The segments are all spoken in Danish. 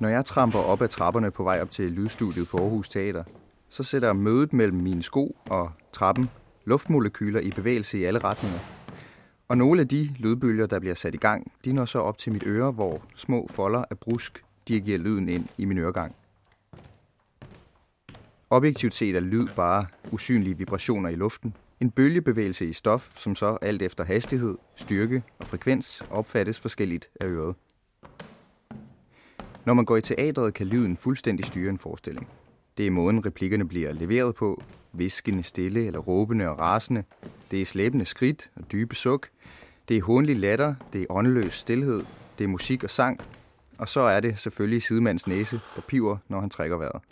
Når jeg tramper op ad trapperne på vej op til lydstudiet på Aarhus Teater, så sætter mødet mellem mine sko og trappen luftmolekyler i bevægelse i alle retninger. Og nogle af de lydbølger, der bliver sat i gang, de når så op til mit øre, hvor små folder af brusk dirigerer lyden ind i min øregang. Objektivt set er lyd bare usynlige vibrationer i luften. En bølgebevægelse i stof, som så alt efter hastighed, styrke og frekvens opfattes forskelligt af øret. Når man går i teatret, kan lyden fuldstændig styre en forestilling. Det er måden, replikkerne bliver leveret på. Viskende, stille eller råbende og rasende. Det er slæbende skridt og dybe suk. Det er håndelig latter. Det er åndeløs stillhed. Det er musik og sang. Og så er det selvfølgelig sidemands næse, der piver, når han trækker vejret.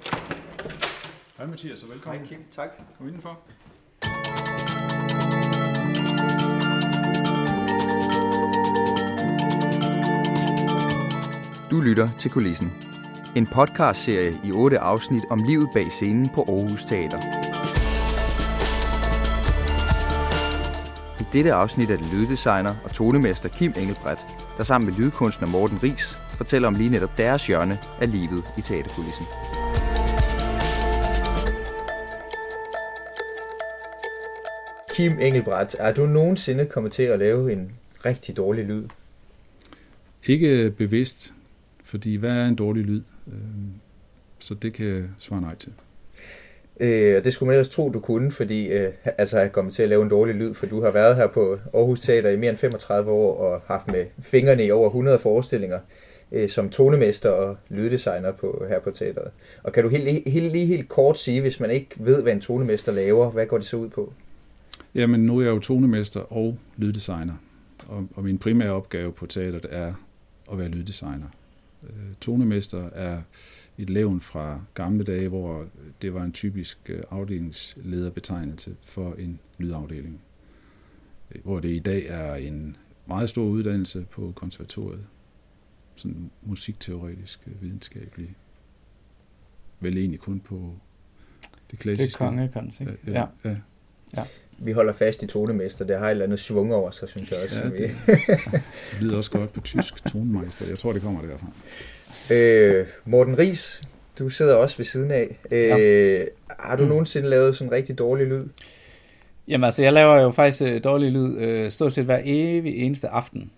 Hej Mathias, og velkommen. Hej Kim, tak. Kom indenfor. Du lytter til Kulissen. En podcastserie i otte afsnit om livet bag scenen på Aarhus Teater. I dette afsnit er det lyddesigner og tonemester Kim Engelbrecht, der sammen med lydkunstner Morten Ries fortæller om lige netop deres hjørne af livet i teaterkulissen. Kim Engelbrecht, er du nogensinde kommet til at lave en rigtig dårlig lyd? Ikke bevidst, fordi hvad er en dårlig lyd? Øhm, Så det kan jeg svare nej til. Øh, og det skulle man ellers tro, du kunne, fordi øh, altså at komme til at lave en dårlig lyd, for du har været her på Aarhus Teater i mere end 35 år og haft med fingrene i over 100 forestillinger øh, som tonemester og lyddesigner på, her på teateret. Og kan du helt, helt, lige helt kort sige, hvis man ikke ved, hvad en tonemester laver, hvad går det så ud på? Jamen, nu er jeg jo tonemester og lyddesigner, og, og min primære opgave på teateret er at være lyddesigner. Øh, tonemester er et levn fra gamle dage, hvor det var en typisk øh, afdelingslederbetegnelse for en lydafdeling. Øh, Hvor det i dag er en meget stor uddannelse på konservatoriet. Sådan musikteoretisk, videnskabelig. Vel egentlig kun på det Det er klassiske. kongekons, ikke? Ja, ja, ja. Vi holder fast i tonemester, det har et eller andet svung over sig, synes jeg også. Ja, vi- Det lyder også godt på tysk tonmeister. Jeg tror, det kommer derfra. Øh, Morten Ries, du sidder også ved siden af. Øh, Har du nogensinde lavet sådan en rigtig dårlig lyd? Jamen altså, jeg laver jo faktisk øh, dårlig lyd øh, stort set hver evig eneste aften.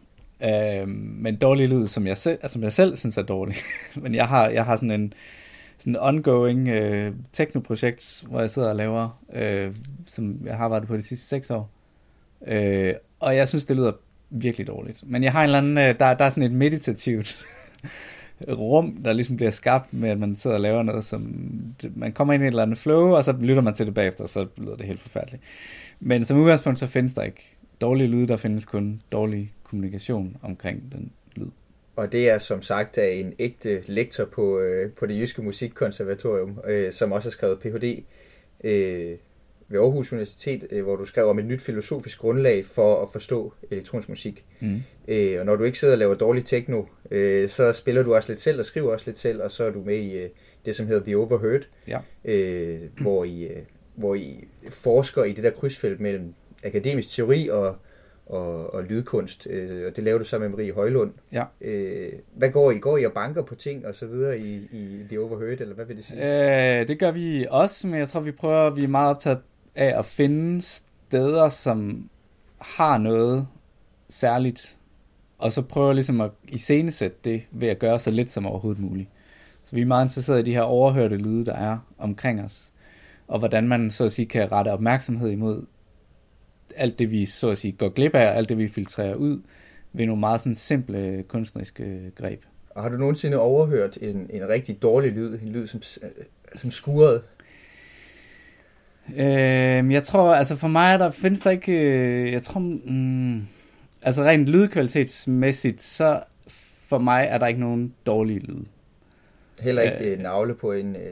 Øh, men dårlig lyd, som jeg, selv, som jeg selv synes er dårlig. men jeg har, jeg har sådan en sådan en ongoing øh, teknoprojekt, hvor jeg sidder og laver, øh, som jeg har arbejdet på de sidste seks år. Øh, og jeg synes, det lyder virkelig dårligt. Men jeg har en eller anden, øh, der, der er sådan et meditativt rum, der ligesom bliver skabt med, at man sidder og laver noget, som man kommer ind i et eller andet flow, og så lytter man til det bagefter, og så lyder det helt forfærdeligt. Men som udgangspunkt, så findes der ikke dårlige lyde, der findes kun dårlig kommunikation omkring den. Og det er som sagt af en ægte lektor på, øh, på det jyske musikkonservatorium, øh, som også har skrevet Ph.D. Øh, ved Aarhus Universitet, øh, hvor du skrev om et nyt filosofisk grundlag for at forstå elektronisk musik. Mm. Øh, og når du ikke sidder og laver dårlig techno, øh, så spiller du også lidt selv og skriver også lidt selv, og så er du med i øh, det, som hedder The Overheard, Ja. øh, hvor, I, øh, hvor I forsker i det der krydsfelt mellem akademisk teori og, og, og lydkunst, øh, og det laver du sammen med Marie Højlund. Ja. Øh, hvad går I? Går I og banker på ting og så videre i, i The Overheard, eller hvad vil det sige? Øh, det gør vi også, men jeg tror, vi prøver, vi er meget optaget af at finde steder, som har noget særligt, og så prøver ligesom at iscenesætte det ved at gøre så lidt som overhovedet muligt. Så vi er meget interesserede i de her overhørte lyde, der er omkring os, og hvordan man så at sige kan rette opmærksomhed imod alt det, vi så at sige går glip af, alt det, vi filtrerer ud, ved nogle meget sådan simple kunstneriske greb. Og har du nogensinde overhørt en, en rigtig dårlig lyd, en lyd som, øh, som skurrede? Øh, jeg tror, altså for mig er der, findes der ikke, øh, jeg tror, mm, altså rent lydkvalitetsmæssigt, så for mig er der ikke nogen dårlige lyde. Heller ikke Øh. navle på en... Øh,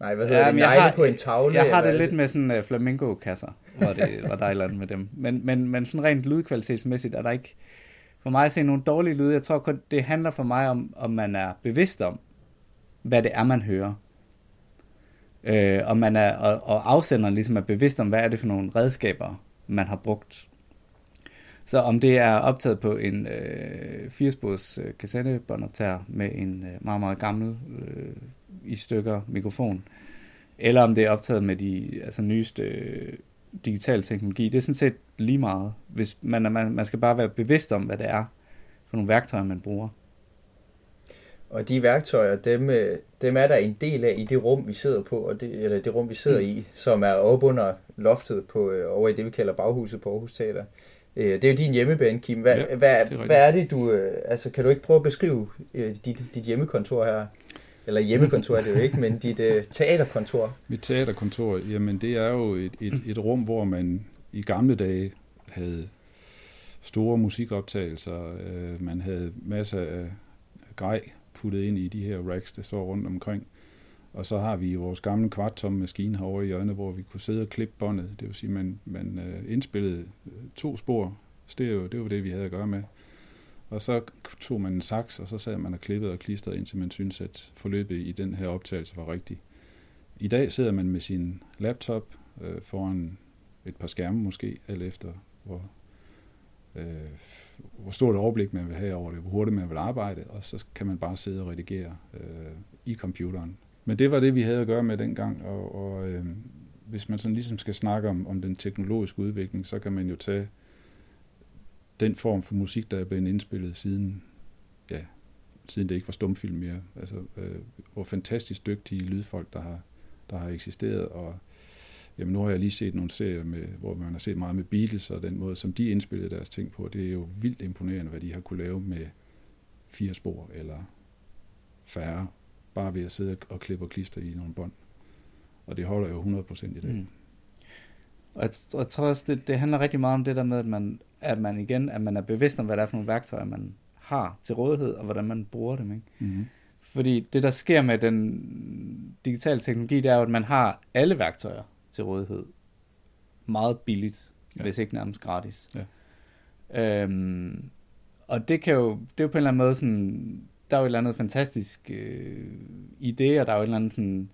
nej, hvad hedder Ja, det? Negle har- på en tavle? Jeg har det lidt med sådan uh, flamingo-kasser, var, det, var der et eller andet med dem. Men, men, men sådan rent lydkvalitetsmæssigt er der ikke, for mig at se nogle dårlige lyde. Jeg tror kun, det handler for mig om, om man er bevidst om, hvad det er, man hører. Øh, og, man er, og, og afsenderen ligesom er bevidst om, hvad er det for nogle redskaber, man har brugt. Så om det er optaget på en øh, firespors øh, kassettebåndoptager med en øh, meget, meget gammel øh, i stykker mikrofon, eller om det er optaget med de altså, nyeste øh, digitale teknologi, det er sådan set lige meget. Hvis man, man, man skal bare være bevidst om, hvad det er for nogle værktøjer, man bruger. Og de værktøjer, dem, øh, dem er der en del af i det rum, vi sidder på, og det, eller det rum, vi sidder mm. i, som er oppe under loftet på, øh, over i det, vi kalder baghuset på Aarhus Teater. Øh, det er jo din hjemmebane, Kim. Hvad, ja, hvad, er hvad er det, du... Altså, kan du ikke prøve at beskrive dit, dit hjemmekontor her? Eller hjemmekontor er det jo ikke, men dit øh, teaterkontor. Mit teaterkontor, jamen det er jo et, et, et rum, hvor man i gamle dage havde store musikoptagelser. Øh, man havde masser af grej puttet ind i de her racks, der står rundt omkring. Og så har vi vores gamle kvarttomme maskine herovre i hjørnet, hvor vi kunne sidde og klippe båndet. Det vil sige, at man, man øh, indspillede to spor stereo. Det var det, vi havde at gøre med. Og så tog man en saks, og så sad man og klippede og klistrede, indtil man syntes, at forløbet i den her optagelse var rigtigt. I dag sidder man med sin laptop øh, foran et par skærme måske, alt efter hvor øh, hvor stort et overblik man vil have over det, hvor hurtigt man vil arbejde, og så kan man bare sidde og redigere øh, i computeren. Men det var det, vi havde at gøre med dengang, og, og øh, hvis man sådan ligesom skal snakke om, om den teknologiske udvikling, så kan man jo tage den form for musik, der er blevet indspillet siden, ja, siden det ikke var stumfilm mere. Altså, øh, hvor fantastisk dygtige lydfolk, der har, der har eksisteret, og Jamen nu har jeg lige set nogle serier, med, hvor man har set meget med Beatles, og den måde, som de indspillede deres ting på, det er jo vildt imponerende, hvad de har kunne lave med fire spor eller færre, bare ved at sidde og klippe og klister i nogle bånd. Og det holder jo 100% i dag. Mm. Og jeg, jeg tror også, det, det handler rigtig meget om det der med, at man, at man igen at man er bevidst om, hvad det er for nogle værktøjer, man har til rådighed, og hvordan man bruger dem. Ikke? Mm-hmm. Fordi det, der sker med den digitale teknologi, det er jo, at man har alle værktøjer til rådighed. Meget billigt, ja. hvis ikke nærmest gratis. Ja. Øhm, og det kan jo, det er jo på en eller anden måde sådan, der er jo et eller andet fantastisk øh, idé, og der er jo et eller andet sådan,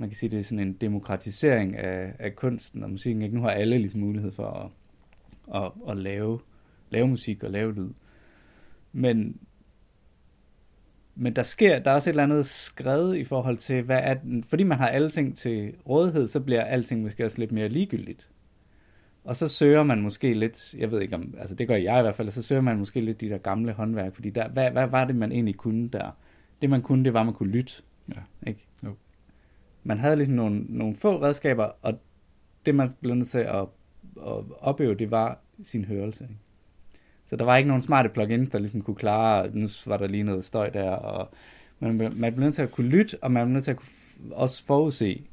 man kan sige, det er sådan en demokratisering af, af kunsten og musikken. Ikke? Nu har alle ligesom mulighed for at, at, at lave, lave musik og lave lyd. Men men der sker, der er også et eller andet skred i forhold til, hvad er den, fordi man har alle ting til rådighed, så bliver alting måske også lidt mere ligegyldigt. Og så søger man måske lidt, jeg ved ikke om, altså det gør jeg i hvert fald, så søger man måske lidt de der gamle håndværk, fordi der, hvad, hvad var det, man egentlig kunne der? Det man kunne, det var, at man kunne lytte. Ja. Ikke? Man havde ligesom nogle, nogle få redskaber, og det man blev nødt til at, at opøve, det var sin hørelse. Ikke? Så der var ikke nogen smarte plugins, der ligesom kunne klare, nu var der lige noget støj der, og man, man blev nødt til at kunne lytte, og man blev nødt til at kunne også forudse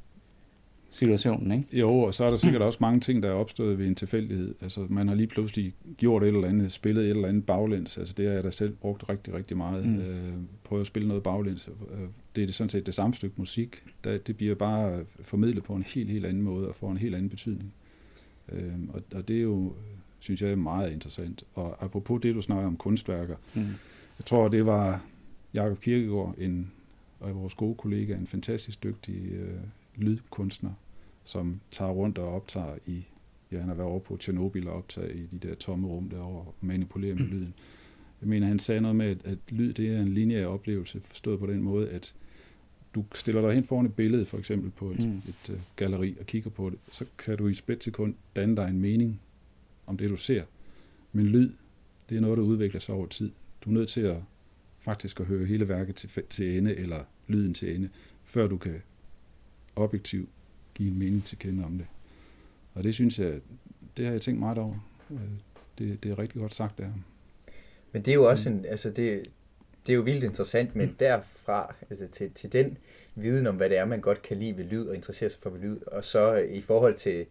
situationen, ikke? Jo, og så er der sikkert også mange ting, der er opstået ved en tilfældighed. Altså, man har lige pludselig gjort et eller andet, spillet et eller andet baglæns. Altså, det har jeg da selv brugt rigtig, rigtig meget. Mm. Øh, prøvet at spille noget baglæns. Øh, det er det sådan set det samme stykke musik. Der, det bliver bare formidlet på en helt, helt anden måde, og får en helt anden betydning. Øh, og, og det er jo synes jeg er meget interessant. Og apropos det, du snakker om kunstværker, mm. jeg tror, det var Jakob Kirkegaard, en af vores gode kollega, en fantastisk dygtig øh, lydkunstner, som tager rundt og optager i, ja, han har været over på Tjernobyl og optager i de der tomme rum derovre og manipulerer med lyden. Jeg mener, han sagde noget med, at, at lyd det er en lineær oplevelse, forstået på den måde, at du stiller dig hen foran et billede, for eksempel på et, mm. et, uh, galeri, og kigger på det, så kan du i et splitsekund danne dig en mening om det, du ser. Men lyd, det er noget, der udvikler sig over tid. Du er nødt til at faktisk at høre hele værket til, til ende, eller lyden til ende, før du kan objektivt give en mening til kende om det. Og det synes jeg, det har jeg tænkt meget over. Øh, det, det er rigtig godt sagt der. Men det er jo også en, altså det, det er jo vildt interessant, men derfra altså til, til den viden om, hvad det er, man godt kan lide ved lyd og interessere sig for ved lyd, og så i forhold til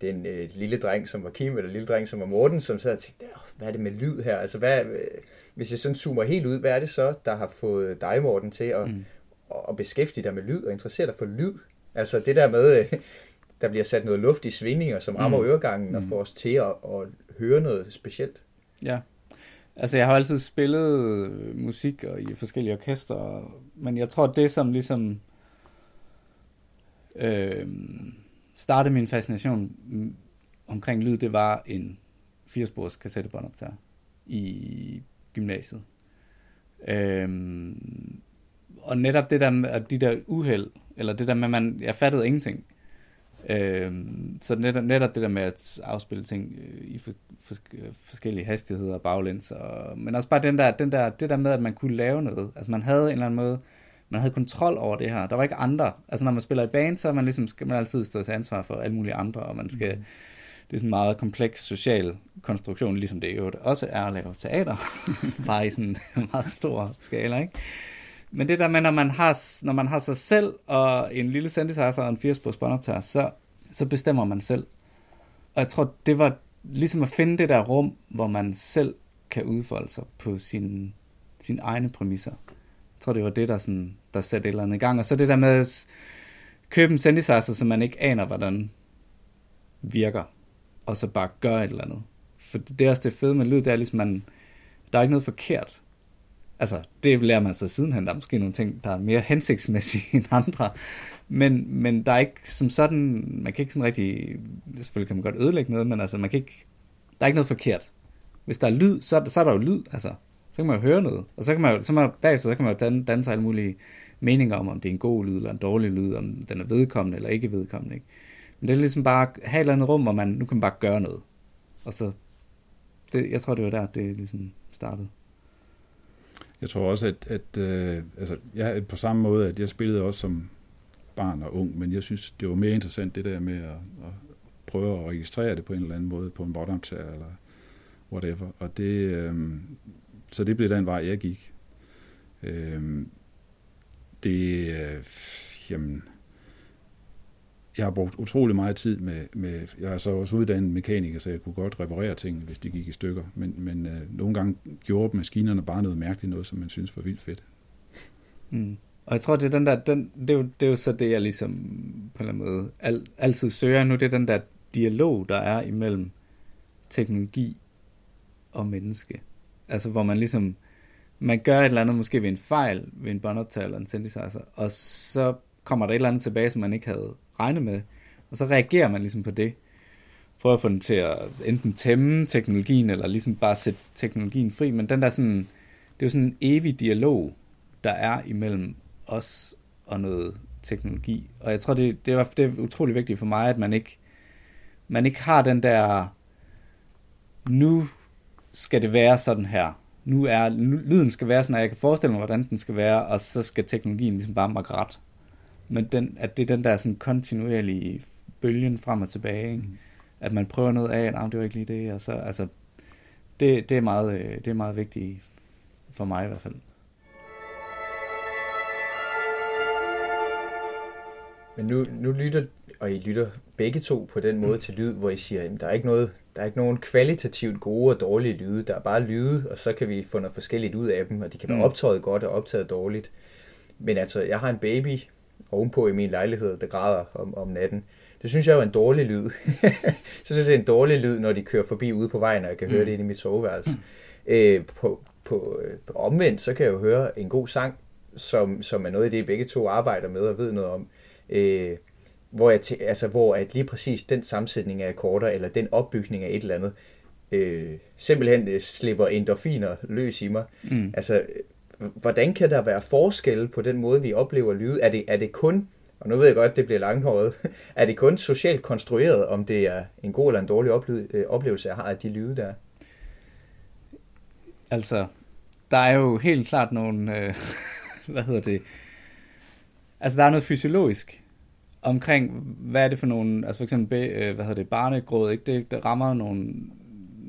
den øh, lille dreng, som var Kim, eller lille dreng, som var Morten, som sad og tænkte, hvad er det med lyd her? Altså, hvad, øh, hvis jeg sådan zoomer helt ud, hvad er det så, der har fået dig, Morten, til at, mm. at, at beskæftige dig med lyd og interessere dig for lyd? Altså det der med, øh, der bliver sat noget luft i svingninger, som rammer mm. øregangen mm. og får os til at, at høre noget specielt. Ja, altså jeg har altid spillet musik og i forskellige orkester, men jeg tror, det som ligesom... Øh, startede min fascination omkring lyd, det var en firespors kassettebåndoptager i gymnasiet. Øhm, og netop det der med de der uheld, eller det der med, man, jeg fattede ingenting. Øhm, så netop, netop det der med at afspille ting øh, i for, for, forskellige hastigheder og baglæns, og, men også bare den der, den der, det der med, at man kunne lave noget. Altså man havde en eller anden måde, man havde kontrol over det her. Der var ikke andre. Altså når man spiller i band, så er man ligesom, skal man altid stå til ansvar for alle mulige andre, og man skal, mm. det er sådan en meget kompleks social konstruktion, ligesom det jo også er at lave teater, bare i sådan en meget stor skala, ikke? Men det der med, når man har, når man har sig selv og en lille synthesizer og en 80 båndoptager, så, så bestemmer man selv. Og jeg tror, det var ligesom at finde det der rum, hvor man selv kan udfolde sig på sine, sine egne præmisser. Jeg tror, det var det, der, sådan, der satte et eller andet i gang. Og så det der med at købe en synthesizer, som man ikke aner, hvordan virker, og så bare gøre et eller andet. For det er også det fede med lyd, det er ligesom, man, der er ikke noget forkert altså, det lærer man sig sidenhen. Der er måske nogle ting, der er mere hensigtsmæssige end andre. Men, men der er ikke som sådan, man kan ikke sådan rigtig, selvfølgelig kan man godt ødelægge noget, men altså, man kan ikke, der er ikke noget forkert. Hvis der er lyd, så, så er der jo lyd, altså. Så kan man jo høre noget. Og så kan man jo, så, man, bagefter, så kan man jo danne, danne sig alle mulige meninger om, om det er en god lyd eller en dårlig lyd, om den er vedkommende eller ikke vedkommende. Ikke? Men det er ligesom bare at have et eller andet rum, hvor man, nu kan man bare gøre noget. Og så, det, jeg tror, det var der, det ligesom startede. Jeg tror også, at, at øh, altså, jeg på samme måde, at jeg spillede også som barn og ung, men jeg synes, det var mere interessant det der med at, at prøve at registrere det på en eller anden måde, på en bottomtager eller whatever. Og det, øh, så det blev den vej, jeg gik. Øh, det, øh, jamen, jeg har brugt utrolig meget tid med, med jeg er så også uddannet mekaniker, så jeg kunne godt reparere ting, hvis de gik i stykker. Men, men øh, nogle gange gjorde maskinerne bare noget mærkeligt, noget som man synes var vildt fedt. Mm. Og jeg tror, det er den der, den, det, er jo, det er jo så det, jeg ligesom på en eller anden måde al, altid søger nu, det er den der dialog, der er imellem teknologi og menneske. Altså hvor man ligesom, man gør et eller andet måske ved en fejl, ved en båndoptager eller en synthesizer, og så kommer der et eller andet tilbage, som man ikke havde regne med. Og så reagerer man ligesom på det. Prøver at få den til at enten tæmme teknologien, eller ligesom bare sætte teknologien fri. Men den der sådan, det er jo sådan en evig dialog, der er imellem os og noget teknologi. Og jeg tror, det, det, er, det er utrolig vigtigt for mig, at man ikke, man ikke har den der, nu skal det være sådan her. Nu er, lyden skal være sådan, at jeg kan forestille mig, hvordan den skal være, og så skal teknologien ligesom bare makke ret men den, at det er den der sådan kontinuerlige bølgen frem og tilbage, ikke? Mm. at man prøver noget af, at det var ikke lige det, og så, altså, det, det, er meget, øh, det er meget vigtigt for mig i hvert fald. Men nu, nu lytter, og I lytter begge to på den måde til lyd, hvor I siger, at der er ikke noget, der er ikke nogen kvalitativt gode og dårlige lyde, der er bare lyde, og så kan vi få noget forskelligt ud af dem, og de kan være mm. optaget godt og optaget dårligt. Men altså, jeg har en baby, ovenpå i min lejlighed, der græder om, om natten. Det synes jeg er en dårlig lyd. så synes jeg, det er en dårlig lyd, når de kører forbi ude på vejen, og jeg kan mm. høre det inde i mit soveværelse. Mm. Øh, på, på, øh, på omvendt, så kan jeg jo høre en god sang, som, som er noget af det, begge to arbejder med og ved noget om. Øh, hvor, jeg t- altså, hvor at lige præcis den sammensætning af akkorder, eller den opbygning af et eller andet, øh, simpelthen øh, slipper endorfiner løs i mig. Mm. Altså, hvordan kan der være forskel på den måde, vi oplever lyde? Er det, er det kun, og nu ved jeg godt, at det bliver langhåret, er det kun socialt konstrueret, om det er en god eller en dårlig øh, oplevelse, jeg har af de lyde der? Altså, der er jo helt klart nogle, øh, hvad hedder det, altså der er noget fysiologisk omkring, hvad er det for nogle, altså for eksempel, øh, hvad hedder det, barnegråd, ikke? Det, det rammer nogle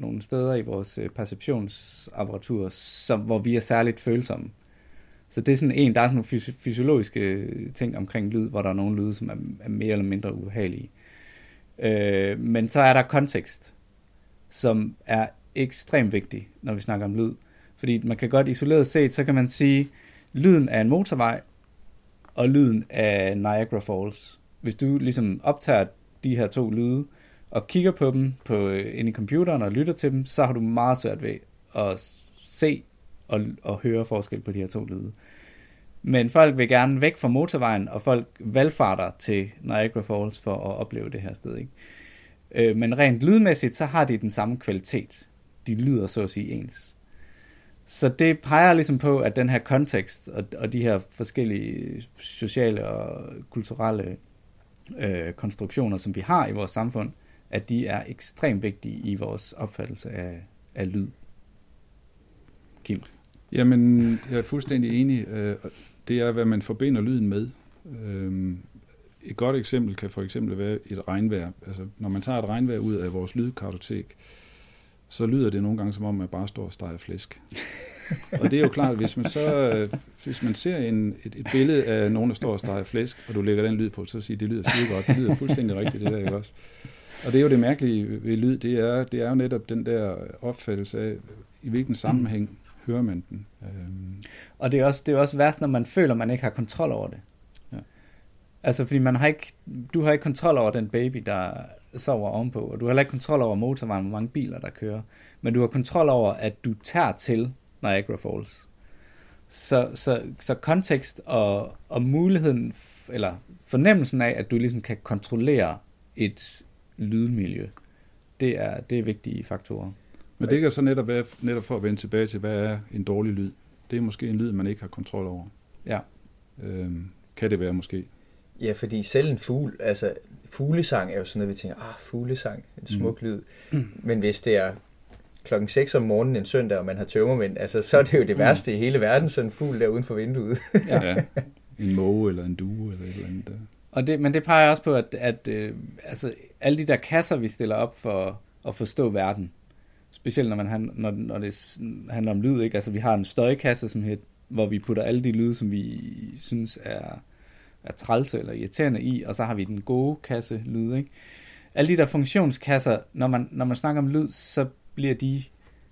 nogle steder i vores øh, perceptionsapparatur, som, hvor vi er særligt følsomme. Så det er sådan en, der er nogle fysi- fysiologiske øh, ting omkring lyd, hvor der er nogle lyde, som er, er mere eller mindre ubehagelige. Øh, men så er der kontekst, som er ekstremt vigtig, når vi snakker om lyd. Fordi man kan godt isoleret set, så kan man sige, lyden af en motorvej, og lyden af Niagara Falls. Hvis du ligesom optager de her to lyde, og kigger på dem på, øh, ind i computeren og lytter til dem, så har du meget svært ved at se og, og høre forskel på de her to lyde. Men folk vil gerne væk fra motorvejen, og folk valgfarter til Niagara Falls for at opleve det her sted. Ikke? Øh, men rent lydmæssigt, så har de den samme kvalitet. De lyder så at sige ens. Så det peger ligesom på, at den her kontekst og, og de her forskellige sociale og kulturelle øh, konstruktioner, som vi har i vores samfund, at de er ekstremt vigtige i vores opfattelse af, af lyd. Kim? Jamen, jeg er fuldstændig enig. Øh, det er, hvad man forbinder lyden med. Øhm, et godt eksempel kan for eksempel være et regnvejr. Altså, når man tager et regnvejr ud af vores lydkartotek, så lyder det nogle gange som om, man bare står og steger flæsk. og det er jo klart, hvis man så hvis man ser en, et, et billede af nogen, der står og steger flæsk, og du lægger den lyd på, så siger det lyder skide godt. Det lyder fuldstændig rigtigt, det der, ikke også? Og det er jo det mærkelige ved lyd, det er, det er jo netop den der opfattelse af, i hvilken sammenhæng hører man den. Øhm. Og det er, også, det er også værst, når man føler, man ikke har kontrol over det. Ja. Altså, fordi man har ikke, du har ikke kontrol over den baby, der sover ovenpå, og du har heller ikke kontrol over motorvejen, hvor mange biler, der kører. Men du har kontrol over, at du tager til Niagara Falls. Så, så, så kontekst og, og muligheden, eller fornemmelsen af, at du ligesom kan kontrollere et lydmiljø, det er, det er vigtige faktorer. Men det kan så netop være, netop for at vende tilbage til, hvad er en dårlig lyd? Det er måske en lyd, man ikke har kontrol over. Ja. Øhm, kan det være måske? Ja, fordi selv en fugl, altså fuglesang er jo sådan noget, vi tænker, ah, fuglesang, en smuk mm. lyd. Mm. Men hvis det er klokken 6 om morgenen en søndag, og man har tømmermænd, altså, så er det jo det mm. værste mm. i hele verden, sådan en fugl der uden for vinduet. ja. ja. En måge eller en due eller et eller andet der. Og det, men det peger også på, at, at øh, altså, alle de der kasser, vi stiller op for at forstå verden, specielt når, man, når, når det handler om lyd, ikke? Altså, vi har en støjkasse, som her, hvor vi putter alle de lyde, som vi synes er, er trælse eller irriterende i, og så har vi den gode kasse lyd, ikke? Alle de der funktionskasser, når man, når man snakker om lyd, så bliver de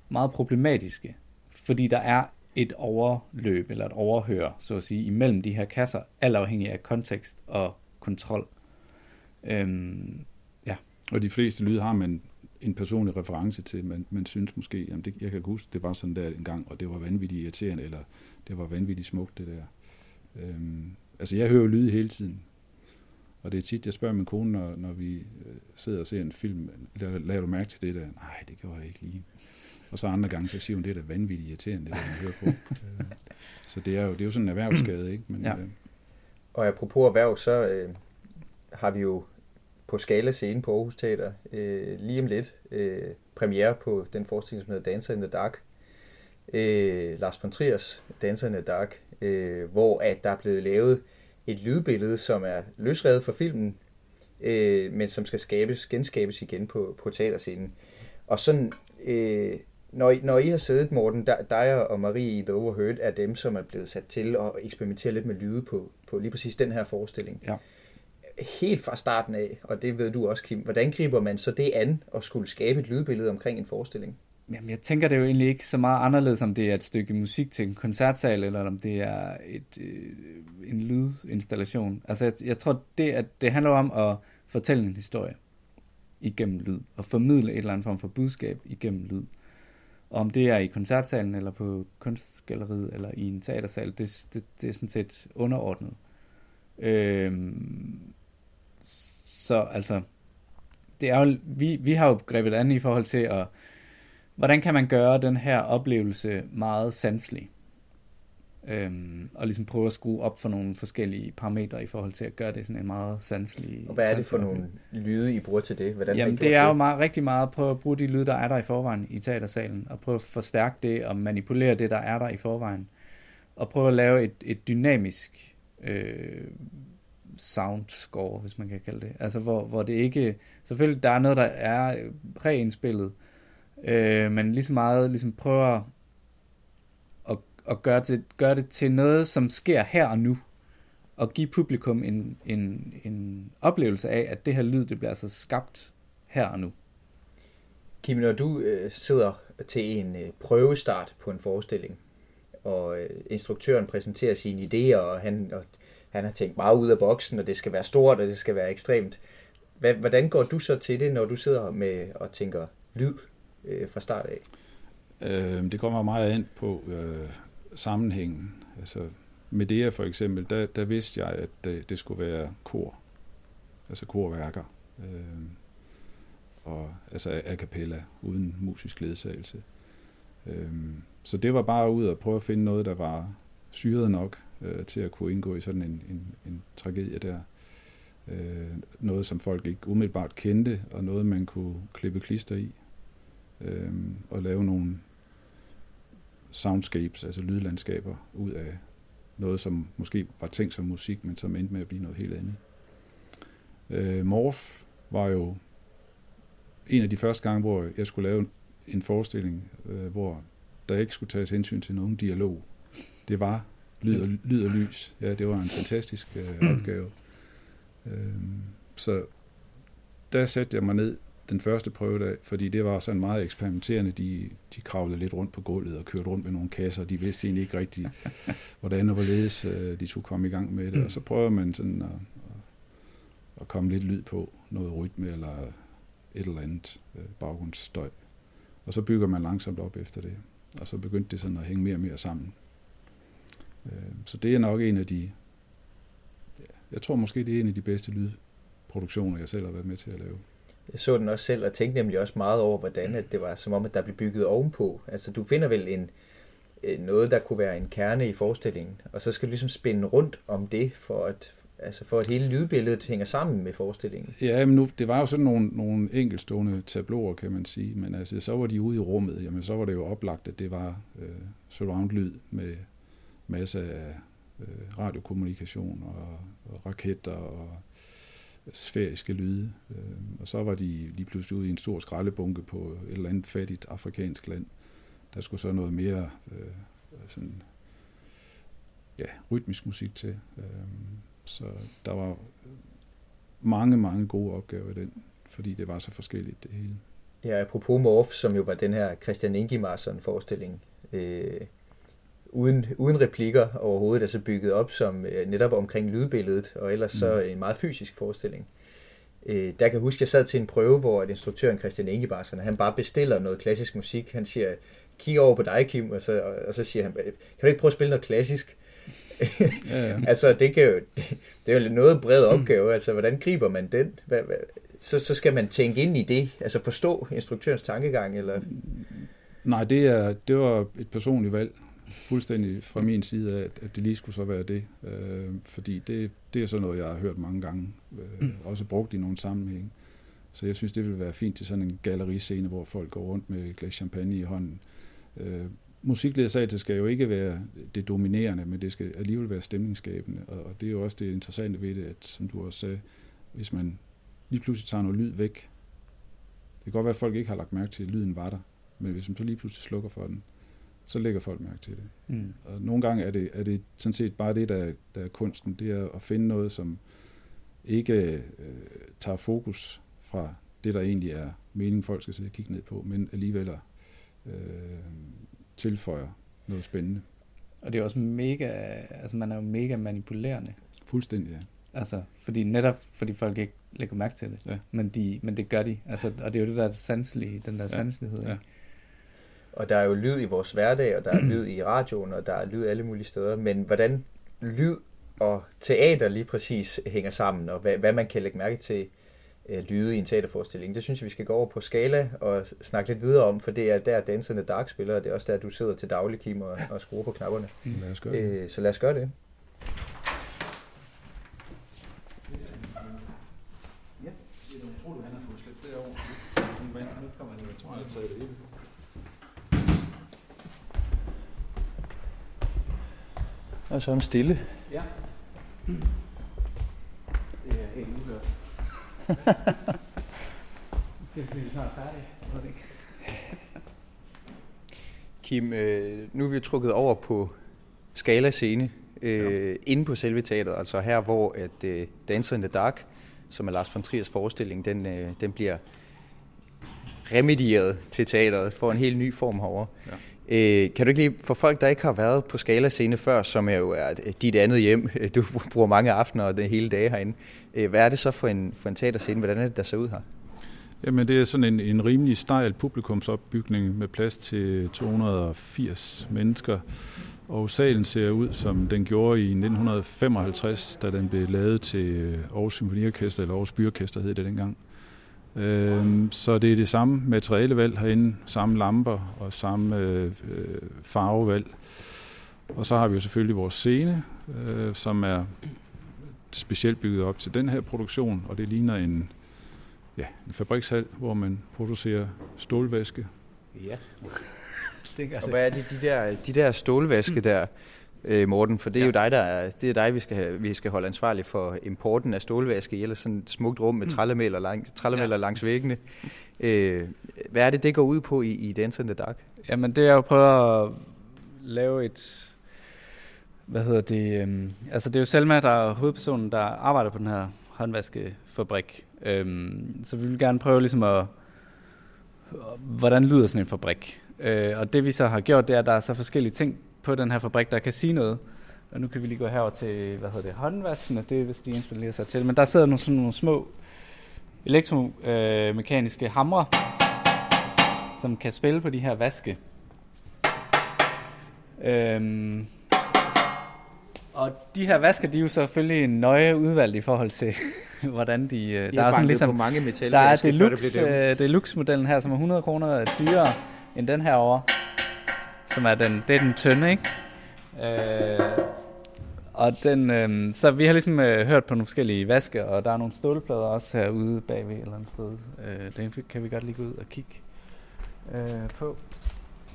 meget problematiske, fordi der er et overløb eller et overhør, så at sige, imellem de her kasser, alt afhængig af kontekst og kontrol. Øhm. Og de fleste lyde har man en personlig reference til, man, man synes måske, jamen det, jeg kan huske, det var sådan der en gang, og det var vanvittigt irriterende, eller det var vanvittigt smukt, det der. Øhm, altså jeg hører lyde hele tiden, og det er tit, jeg spørger min kone, når, når vi øh, sidder og ser en film, laver, laver du mærke til det der? Nej, det gjorde jeg ikke lige. Og så andre gange, så siger hun, det er da vanvittigt irriterende, det der, man hører på. Så det er jo, det er jo sådan en erhvervsskade, ikke? Men, ja. øh, og apropos erhverv, så øh, har vi jo på Skala scene på Aarhus Teater øh, lige om lidt øh, premiere på den forestilling, som hedder Dancer in the Dark. Øh, Lars von Triers Dancer in the Dark, øh, hvor at der er blevet lavet et lydbillede, som er løsrevet fra filmen, øh, men som skal skabes, genskabes igen på, på teaterscenen. Og sådan, øh, når, når I har siddet, Morten, dig og Marie i The Overheard, er dem, som er blevet sat til at eksperimentere lidt med lyde på, på lige præcis den her forestilling. Ja helt fra starten af, og det ved du også, Kim, hvordan griber man så det an at skulle skabe et lydbillede omkring en forestilling? Jamen, jeg tænker, det er jo egentlig ikke så meget anderledes, om det er et stykke musik til en koncertsal, eller om det er et, øh, en lydinstallation. Altså, jeg, jeg tror, det, at det handler om at fortælle en historie igennem lyd, og formidle et eller andet form for budskab igennem lyd. Og om det er i koncertsalen, eller på kunstgalleriet, eller i en teatersal, det, det, det er sådan set underordnet. Øhm, så altså, det er jo, vi, vi har jo grebet an i forhold til at, hvordan kan man gøre den her oplevelse meget sanselig? Øhm, og ligesom prøve at skrue op for nogle forskellige parametre i forhold til at gøre det sådan en meget sanselig... Og hvad er det for nogle lyde, I bruger til det? Hvordan Jamen, det er jo meget, rigtig meget at prøve at bruge de lyde, der er der i forvejen i teatersalen, og prøve at forstærke det og manipulere det, der er der i forvejen. Og prøve at lave et, et dynamisk øh, soundscore, hvis man kan kalde det. Altså hvor, hvor det ikke, selvfølgelig der er noget, der er øh, præindspillet, øh, men lige så meget ligesom prøver at, at gøre, det, gøre det til noget, som sker her og nu, og give publikum en, en, en oplevelse af, at det her lyd, det bliver altså skabt her og nu. Kim, når du øh, sidder til en øh, prøvestart på en forestilling, og øh, instruktøren præsenterer sine idéer, og han og han har tænkt meget ud af boksen, og det skal være stort, og det skal være ekstremt. Hvordan går du så til det, når du sidder med og tænker lyd øh, fra start af? Øh, det kommer meget ind på øh, sammenhængen. Altså, med det for eksempel, der, der vidste jeg, at det, det skulle være kor. Altså korværker. Øh, og altså a cappella, uden musisk ledsagelse. Øh, så det var bare ud at prøve at finde noget, der var syret nok øh, til at kunne indgå i sådan en, en, en tragedie der. Øh, noget, som folk ikke umiddelbart kendte, og noget, man kunne klippe klister i. Øh, og lave nogle soundscapes, altså lydlandskaber, ud af noget, som måske var tænkt som musik, men som endte med at blive noget helt andet. Øh, Morph var jo en af de første gange, hvor jeg skulle lave en forestilling, øh, hvor der ikke skulle tages hensyn til nogen dialog. Det var lyd og, lyd og lys. Ja, det var en fantastisk øh, opgave. Øh, så der satte jeg mig ned den første prøvedag, fordi det var sådan meget eksperimenterende. De, de kravlede lidt rundt på gulvet og kørte rundt med nogle kasser. De vidste egentlig ikke rigtigt, hvordan og hvorledes øh, de skulle komme i gang med det. Og så prøver man sådan at, at komme lidt lyd på, noget rytme eller et eller andet øh, baggrundsstøj. Og så bygger man langsomt op efter det. Og så begyndte det sådan at hænge mere og mere sammen. Øh, så det er nok en af de, jeg tror måske, det er en af de bedste lydproduktioner, jeg selv har været med til at lave. Jeg så den også selv og tænkte nemlig også meget over, hvordan at det var som om, at der blev bygget ovenpå. Altså du finder vel en, noget, der kunne være en kerne i forestillingen, og så skal du ligesom spænde rundt om det, for at, altså for at hele lydbilledet hænger sammen med forestillingen. Ja, men nu, det var jo sådan nogle, nogle enkelstående tabloer, kan man sige, men altså, så var de ude i rummet, jamen så var det jo oplagt, at det var øh, surround-lyd med masse af øh, radiokommunikation og, og raketter og sfæriske lyde. Øh, og så var de lige pludselig ude i en stor skraldebunke på et eller andet fattigt afrikansk land. Der skulle så noget mere øh, sådan, ja, rytmisk musik til. Øh, så der var mange, mange gode opgaver i den, fordi det var så forskelligt det hele. Ja, apropos Morph, som jo var den her Christian Ingemarsson forestilling, øh, uden, uden replikker overhovedet, altså bygget op som øh, netop omkring lydbilledet, og ellers mm. så en meget fysisk forestilling. Øh, der kan jeg huske, at jeg sad til en prøve, hvor at instruktøren Christian Ingebarsson, han bare bestiller noget klassisk musik. Han siger, kig over på dig, Kim, og så, og så siger han, kan du ikke prøve at spille noget klassisk? ja, ja. altså, det, kan jo, det er jo noget bred opgave. Altså, hvordan griber man den? Hvad, hvad, så, så skal man tænke ind i det, altså forstå instruktørens tankegang, eller... Nej, det, er, det var et personligt valg fuldstændig fra min side af, at det lige skulle så være det. Øh, fordi det, det er sådan noget, jeg har hørt mange gange, øh, mm. også brugt i nogle sammenhæng. Så jeg synes, det ville være fint til sådan en galleriscene, hvor folk går rundt med et glas champagne i hånden. Øh, musikledsagelse skal jo ikke være det dominerende, men det skal alligevel være stemningsskabende. Og, og det er jo også det interessante ved det, at som du også sagde, hvis man lige pludselig tager noget lyd væk, det kan godt være, at folk ikke har lagt mærke til, at lyden var der, men hvis man så lige pludselig slukker for den, så lægger folk mærke til det. Mm. Og nogle gange er det, er det sådan set bare det, der, der er kunsten, det er at finde noget, som ikke øh, tager fokus fra det, der egentlig er meningen, folk skal sidde og kigge ned på, men alligevel øh, tilføjer noget spændende. Og det er også mega, altså man er jo mega manipulerende. Fuldstændig, ja. Altså, fordi netop fordi folk ikke lægger mærke til det, ja. men, de, men det gør de. Altså, og det er jo det der sanselige, den der ja. sanselighed. Ja. Og der er jo lyd i vores hverdag, og der er lyd i radioen, og der er lyd alle mulige steder. Men hvordan lyd og teater lige præcis hænger sammen, og hvad, hvad man kan lægge mærke til øh, lyde i en teaterforestilling, det synes jeg, vi skal gå over på skala og snakke lidt videre om, for det er der danserne Dark spiller, og det er også der, du sidder til daglig, Kim, og, og skruer på knapperne. Mm. Lad os gøre det. Øh, så lad os gøre det. Ja, det er utroligt, han har fået slæbt derovre. Nu kommer han jo, tror jeg, taget det Og så den stille. Ja. Det er helt uhørt. skal vi snart færdige. Kim, øh, nu er vi trukket over på Skala scene, øh, ja. inde på selve teateret, altså her, hvor at øh, Dancer in the Dark, som er Lars von Triers forestilling, den, øh, den bliver remedieret til teateret, får en helt ny form herovre. Ja. Øh, kan du ikke lige, for folk, der ikke har været på Skala scene før, som er jo er dit andet hjem, du bruger mange aftener og den hele dag herinde, øh, hvad er det så for en, for en teaterscene? Hvordan er det, der ser ud her? Jamen det er sådan en, en rimelig stejl publikumsopbygning med plads til 280 mennesker. Og salen ser ud, som den gjorde i 1955, da den blev lavet til Aarhus Symfoniorkester, eller Aarhus Byorkester hed det dengang. Øh, så det er det samme materialevalg herinde, samme lamper og samme øh, farvevalg. Og så har vi jo selvfølgelig vores scene, øh, som er specielt bygget op til den her produktion, og det ligner en, ja, en fabrikshal, hvor man producerer stålvæske. Ja. det gør og hvad er det, de der, de der stålvæske mm. der, øh, Morten? For det er ja. jo dig, der er, det er dig vi, skal have, vi skal holde ansvarlig for importen af stålvæske i ellers sådan et smukt rum med mm. trællemælder lang, ja. langs væggene. Øh, hvad er det, det går ud på i, i Dance in the Dark? Jamen, det er jo på at lave et hvad hedder det, øhm, altså det er jo Selma, der er hovedpersonen, der arbejder på den her håndvaskefabrik. Øhm, så vi vil gerne prøve ligesom at, hvordan lyder sådan en fabrik? Øh, og det vi så har gjort, det er, at der er så forskellige ting på den her fabrik, der kan sige noget. Og nu kan vi lige gå herover til, hvad hedder det, håndvasken, og det er vist de installerer sig til. Men der sidder nogle sådan nogle små elektromekaniske øh, hamre, som kan spille på de her vaske. Øhm, og de her vasker, de er jo selvfølgelig nøje udvalgt i forhold til, hvordan de... de der er sådan ligesom, på mange metaller, der er deluxe, det deluxe-modellen her, som er 100 kroner dyrere end den her over, som er den, det er den tynde, ikke? Øh, og den, øh, så vi har ligesom øh, hørt på nogle forskellige vaske, og der er nogle stålplader også herude bagved et eller andet sted. Øh, den kan vi godt lige gå ud og kigge øh, på.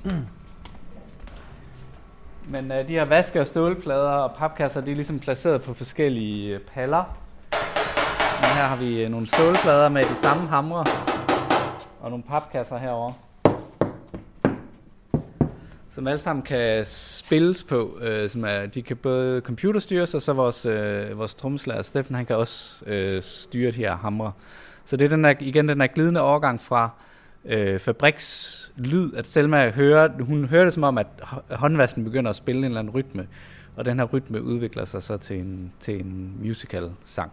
Men øh, de her vaske- og stålplader og papkasser, de er ligesom placeret på forskellige øh, paller. Men her har vi øh, nogle stålplader med de samme hamre og nogle papkasser herovre som alle sammen kan spilles på. Øh, som er, de kan både computerstyres, og så vores, øh, vores trommeslager Steffen, han kan også øh, styre de her hamre. Så det er den der, igen den der glidende overgang fra øh, fabrikslyd, at Selma hører, hun hører det som om, at håndvasken begynder at spille en eller anden rytme, og den her rytme udvikler sig så til en, til en musical sang.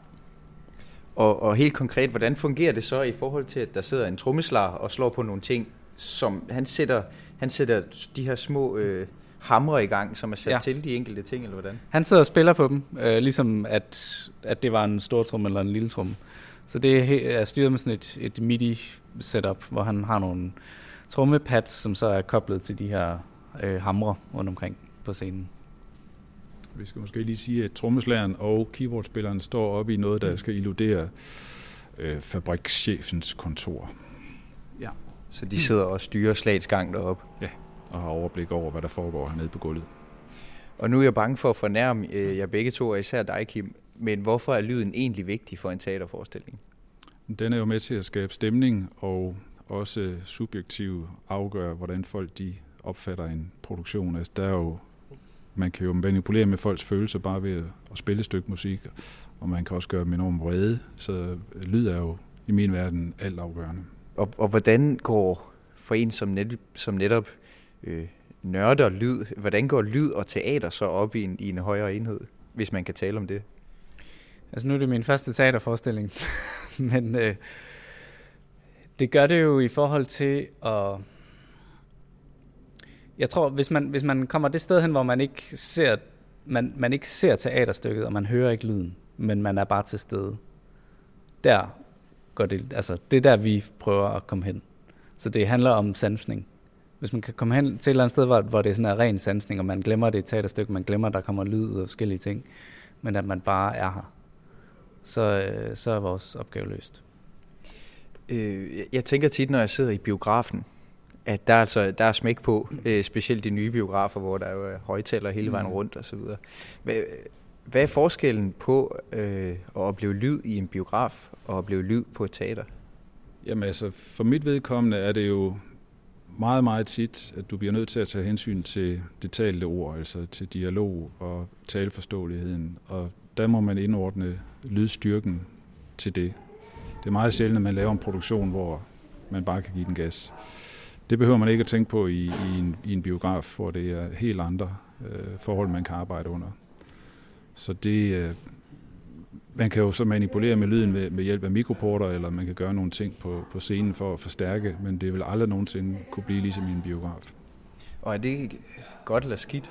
Og, og helt konkret, hvordan fungerer det så i forhold til, at der sidder en trommeslager og slår på nogle ting, som han sætter, han sætter de her små øh, hamre i gang, som er sat ja. til de enkelte ting, eller hvordan? Han sidder og spiller på dem, øh, ligesom at, at det var en stor trum eller en lille trum. Så det er styret med sådan et, et MIDI-setup, hvor han har nogle trommepads, som så er koblet til de her øh, hamre rundt omkring på scenen. Vi skal måske lige sige, at trommeslageren og keyboardspilleren står oppe i noget, der mm. skal illudere øh, fabrikschefens kontor. Ja. Så de sidder og styrer slagets gang deroppe? Ja, og har overblik over, hvad der foregår hernede på gulvet. Og nu er jeg bange for at fornærme øh, jer begge to, og især dig, Kim. Men hvorfor er lyden egentlig vigtig for en teaterforestilling? Den er jo med til at skabe stemning og også subjektivt afgøre, hvordan folk de opfatter en produktion. Altså, der er jo, man kan jo manipulere med folks følelser bare ved at spille et stykke musik, og man kan også gøre dem enormt vrede. Så lyd er jo i min verden alt afgørende. Og, og hvordan går for en som, net, som netop øh, nørder lyd, hvordan går lyd og teater så op i en, i en højere enhed, hvis man kan tale om det? Altså nu er det min første teaterforestilling, men øh, det gør det jo i forhold til at... Jeg tror, hvis man, hvis man kommer det sted hen, hvor man ikke ser, man, man ikke ser teaterstykket, og man hører ikke lyden, men man er bare til stede, der går det, altså det er der, vi prøver at komme hen. Så det handler om sansning. Hvis man kan komme hen til et eller andet sted, hvor, hvor det er sådan en ren sansning, og man glemmer det teaterstykke, man glemmer, at der kommer lyd og forskellige ting, men at man bare er her så, øh, så er vores opgave løst. Øh, jeg tænker tit, når jeg sidder i biografen, at der er, altså, der er smæk på, øh, specielt de nye biografer, hvor der er højtaler hele vejen mm. rundt osv. Hvad, hvad er forskellen på øh, at opleve lyd i en biograf og opleve lyd på et teater? Jamen altså, for mit vedkommende er det jo meget, meget tit, at du bliver nødt til at tage hensyn til det talte ord, altså til dialog og taleforståeligheden. Og der må man indordne lydstyrken til det. Det er meget sjældent, at man laver en produktion, hvor man bare kan give den gas. Det behøver man ikke at tænke på i, i, en, i en biograf, hvor det er helt andre øh, forhold, man kan arbejde under. Så det, øh, man kan jo så manipulere med lyden med, med hjælp af mikroporter, eller man kan gøre nogle ting på, på scenen for at forstærke, men det vil aldrig nogensinde kunne blive ligesom i en biograf. Og er det godt eller skidt?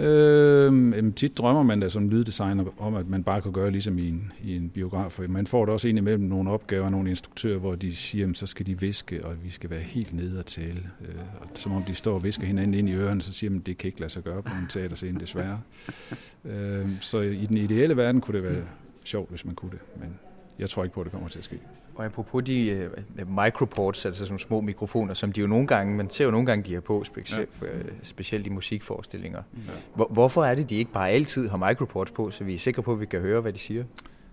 Øh, tit drømmer man da som lyddesigner om, at man bare kan gøre ligesom i en, i en biograf. For man får da også indimellem nogle opgaver, nogle instruktører, hvor de siger, at så skal de viske, og vi skal være helt nede og tale. Øh, og som om de står og visker hinanden ind i ørerne, så siger man, at det kan ikke lade sig gøre på en teaterscene, desværre. øh, så i den ideelle verden kunne det være sjovt, hvis man kunne det, men jeg tror ikke på, at det kommer til at ske. Og apropos de uh, microports, altså sådan små mikrofoner, som de jo nogle gange, man ser jo nogle gange, de har på, specielt, ja. uh, specielt i musikforestillinger. Ja. Hvor, hvorfor er det, de ikke bare altid har microports på, så vi er sikre på, at vi kan høre, hvad de siger?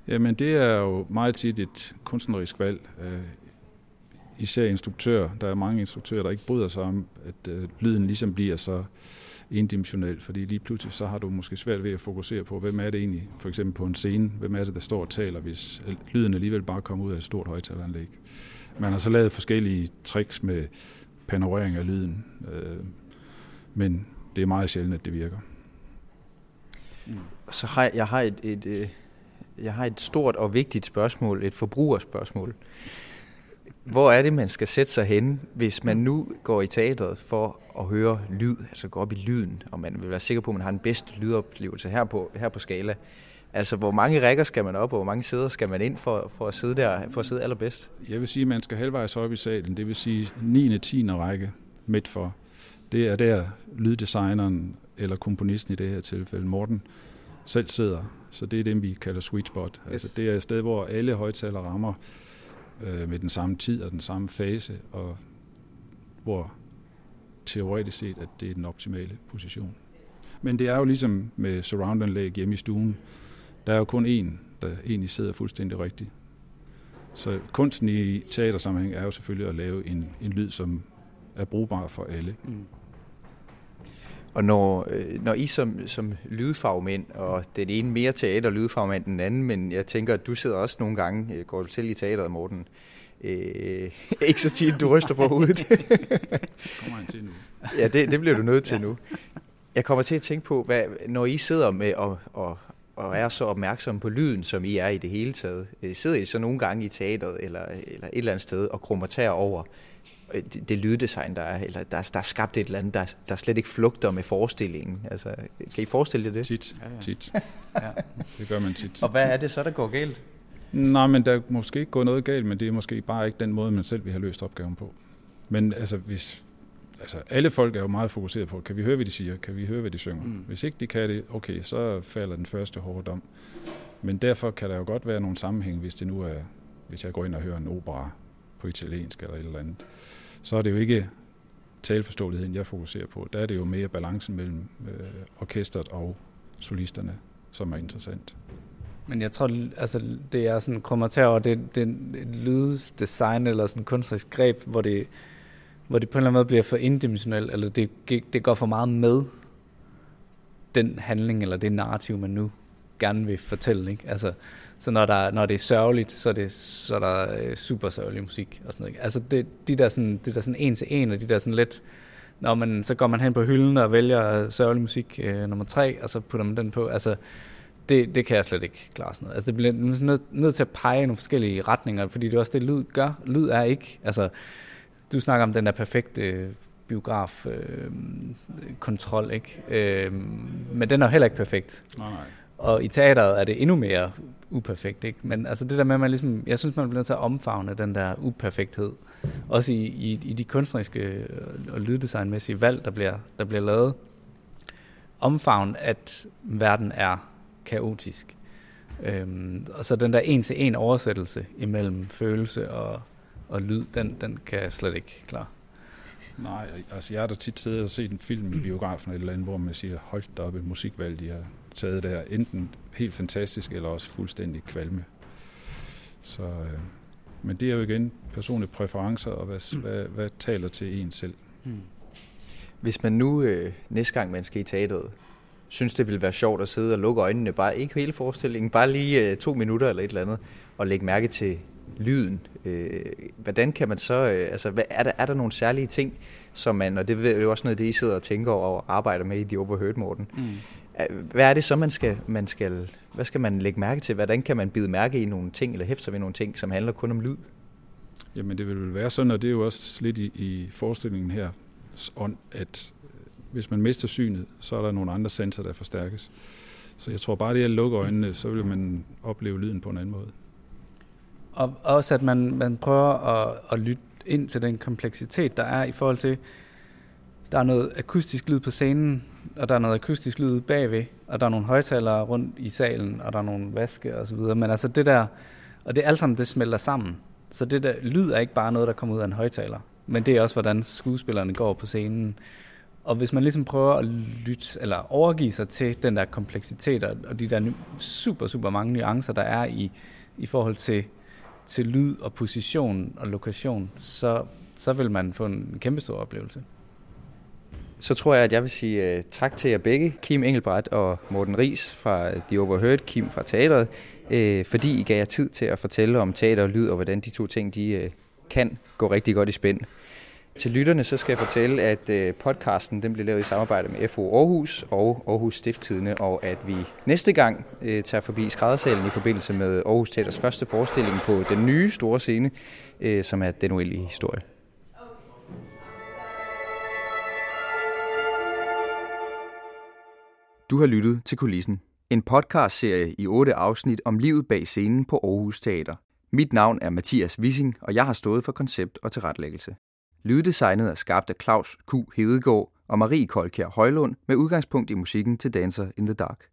Jamen, det er jo meget tit et kunstnerisk valg. Uh, især instruktører. Der er mange instruktører, der ikke bryder sig om, at uh, lyden ligesom bliver så endimensionel, fordi lige pludselig så har du måske svært ved at fokusere på, hvem er det egentlig, for eksempel på en scene, hvem er det, der står og taler, hvis lyden alligevel bare kommer ud af et stort højtaleranlæg. Man har så lavet forskellige tricks med panorering af lyden, øh, men det er meget sjældent, at det virker. Så har jeg, jeg har et, et, et, øh, jeg har et stort og vigtigt spørgsmål, et forbrugerspørgsmål. Hvor er det, man skal sætte sig hen, hvis man nu går i teatret for at høre lyd, altså gå op i lyden, og man vil være sikker på, at man har den bedste lydoplevelse her på, her på skala? Altså, hvor mange rækker skal man op, og hvor mange sæder skal man ind for, for at sidde der, for at sidde allerbedst? Jeg vil sige, at man skal halvvejs op i salen. Det vil sige 9. 10. række midt for. Det er der lyddesigneren, eller komponisten i det her tilfælde, Morten, selv sidder. Så det er det, vi kalder sweet spot. Altså, yes. Altså, det er et sted, hvor alle højtaler rammer øh, med den samme tid og den samme fase, og hvor teoretisk set, at det er den optimale position. Men det er jo ligesom med surround-anlæg hjemme i stuen. Der er jo kun én, der egentlig sidder fuldstændig rigtigt. Så kunsten i teatersammenhæng er jo selvfølgelig at lave en, en lyd, som er brugbar for alle. Mm. Og når, øh, når I som, som lydfagmænd, og den ene mere teater lydfagmænd end den anden, men jeg tænker, at du sidder også nogle gange, øh, går du til i teateret, Morten, øh, ikke så tit, du ryster på hovedet. kommer han til nu. ja, det, det bliver du nødt til ja. nu. Jeg kommer til at tænke på, hvad, når I sidder med og, og, og er så opmærksomme på lyden, som I er i det hele taget, sidder I så nogle gange i teateret eller, eller et eller andet sted og krummer over, Øh, det, det lyddesign, der er, eller der, der er skabt et eller andet, der, der slet ikke flugter med forestillingen. Altså, kan I forestille jer det? Tit, ja, ja. tit. ja. Det gør man tit. Og hvad er det så, der går galt? Nej, men der er måske ikke gået noget galt, men det er måske bare ikke den måde, man selv vil have løst opgaven på. Men altså, hvis, altså, alle folk er jo meget fokuseret på, kan vi høre, hvad de siger? Kan vi høre, hvad de synger? Mm. Hvis ikke de kan det, okay, så falder den første hårde dom. Men derfor kan der jo godt være nogle sammenhæng, hvis det nu er, hvis jeg går ind og hører en opera på italiensk eller et eller andet, så er det jo ikke taleforståeligheden, jeg fokuserer på. Der er det jo mere balancen mellem øh, orkestret og solisterne, som er interessant. Men jeg tror, altså, det er sådan kommentar over det, det et lyddesign eller sådan kunstnerisk greb, hvor det, hvor det på en eller anden måde bliver for indimensionelt, eller det, det går for meget med den handling eller det narrativ, man nu gerne vil fortælle. Ikke? Altså, så når, der, når det er sørgeligt, så er, det, så er der øh, super sørgelig musik og sådan noget. Altså det, de der sådan, det der sådan en til en, og de der sådan lidt, når man, så går man hen på hylden og vælger sørgelig musik øh, nummer tre, og så putter man den på. Altså, det, det kan jeg slet ikke klare sådan noget. Altså, det bliver nødt, nød til at pege i nogle forskellige retninger, fordi det er også det, lyd gør. Lyd er ikke, altså, du snakker om den der perfekte øh, biograf øh, kontrol, ikke? Øh, men den er jo heller ikke perfekt. Nej, nej. Og i teateret er det endnu mere uperfekt, ikke? Men altså det der med, at man ligesom, jeg synes, man bliver nødt til at omfavne den der uperfekthed. Også i, i, i de kunstneriske og lyddesignmæssige valg, der bliver, der bliver lavet. Omfavn, at verden er kaotisk. Øhm, og så den der en-til-en oversættelse imellem følelse og, og lyd, den, den kan jeg slet ikke klare. Nej, altså jeg har da tit siddet og set en film i biografen eller andet, hvor man siger, hold da op et musikvalg, de har taget der. Enten helt fantastisk, eller også fuldstændig kvalme. Så, øh, men det er jo igen personlige præferencer, og hvad, mm. hvad, hvad taler til en selv. Mm. Hvis man nu øh, næste gang, man skal i teateret, synes det ville være sjovt at sidde og lukke øjnene, bare ikke hele forestillingen, bare lige øh, to minutter eller et eller andet, og lægge mærke til lyden. Øh, hvordan kan man så, øh, altså hvad, er, der, er der nogle særlige ting, som man, og det er jo også noget, det I sidder og tænker over og arbejder med i de Overheard, Morten, mm. Hvad er det så, man skal, man skal, hvad skal man lægge mærke til? Hvordan kan man bide mærke i nogle ting, eller hæfte sig ved nogle ting, som handler kun om lyd? Jamen det vil vel være sådan, og det er jo også lidt i, i forestillingen her, ånd, at hvis man mister synet, så er der nogle andre sensorer, der forstærkes. Så jeg tror bare, det er at lukke øjnene, så vil man opleve lyden på en anden måde. Og også at man, man prøver at, at lytte ind til den kompleksitet, der er i forhold til, der er noget akustisk lyd på scenen, og der er noget akustisk lyd bagved, og der er nogle højtalere rundt i salen, og der er nogle vaske og så videre. Men altså det der, og det alt sammen, det smelter sammen. Så det der lyd er ikke bare noget, der kommer ud af en højtaler, men det er også, hvordan skuespillerne går på scenen. Og hvis man ligesom prøver at lytte, eller overgive sig til den der kompleksitet, og de der super, super mange nuancer, der er i, i forhold til, til lyd og position og lokation, så, så vil man få en kæmpe stor oplevelse. Så tror jeg, at jeg vil sige uh, tak til jer begge, Kim Engelbrecht og Morten Ries fra øh, The Overheard, Kim fra teatret, uh, fordi I gav jer tid til at fortælle om teater og lyd, og hvordan de to ting de, uh, kan gå rigtig godt i spænd. Til lytterne så skal jeg fortælle, at øh, podcasten den bliver lavet i samarbejde med FO Aarhus og Aarhus Stifttidene, og at vi næste gang øh, tager forbi skræddersalen i forbindelse med Aarhus Teaters første forestilling på den nye store scene, øh, som er Den Uendelige Historie. Du har lyttet til Kulissen. En podcastserie i otte afsnit om livet bag scenen på Aarhus Teater. Mit navn er Mathias Wissing, og jeg har stået for koncept og tilrettelæggelse. Lyddesignet er skabt af Claus Q. Hedegaard og Marie Kolkjær Højlund med udgangspunkt i musikken til Dancer in the Dark.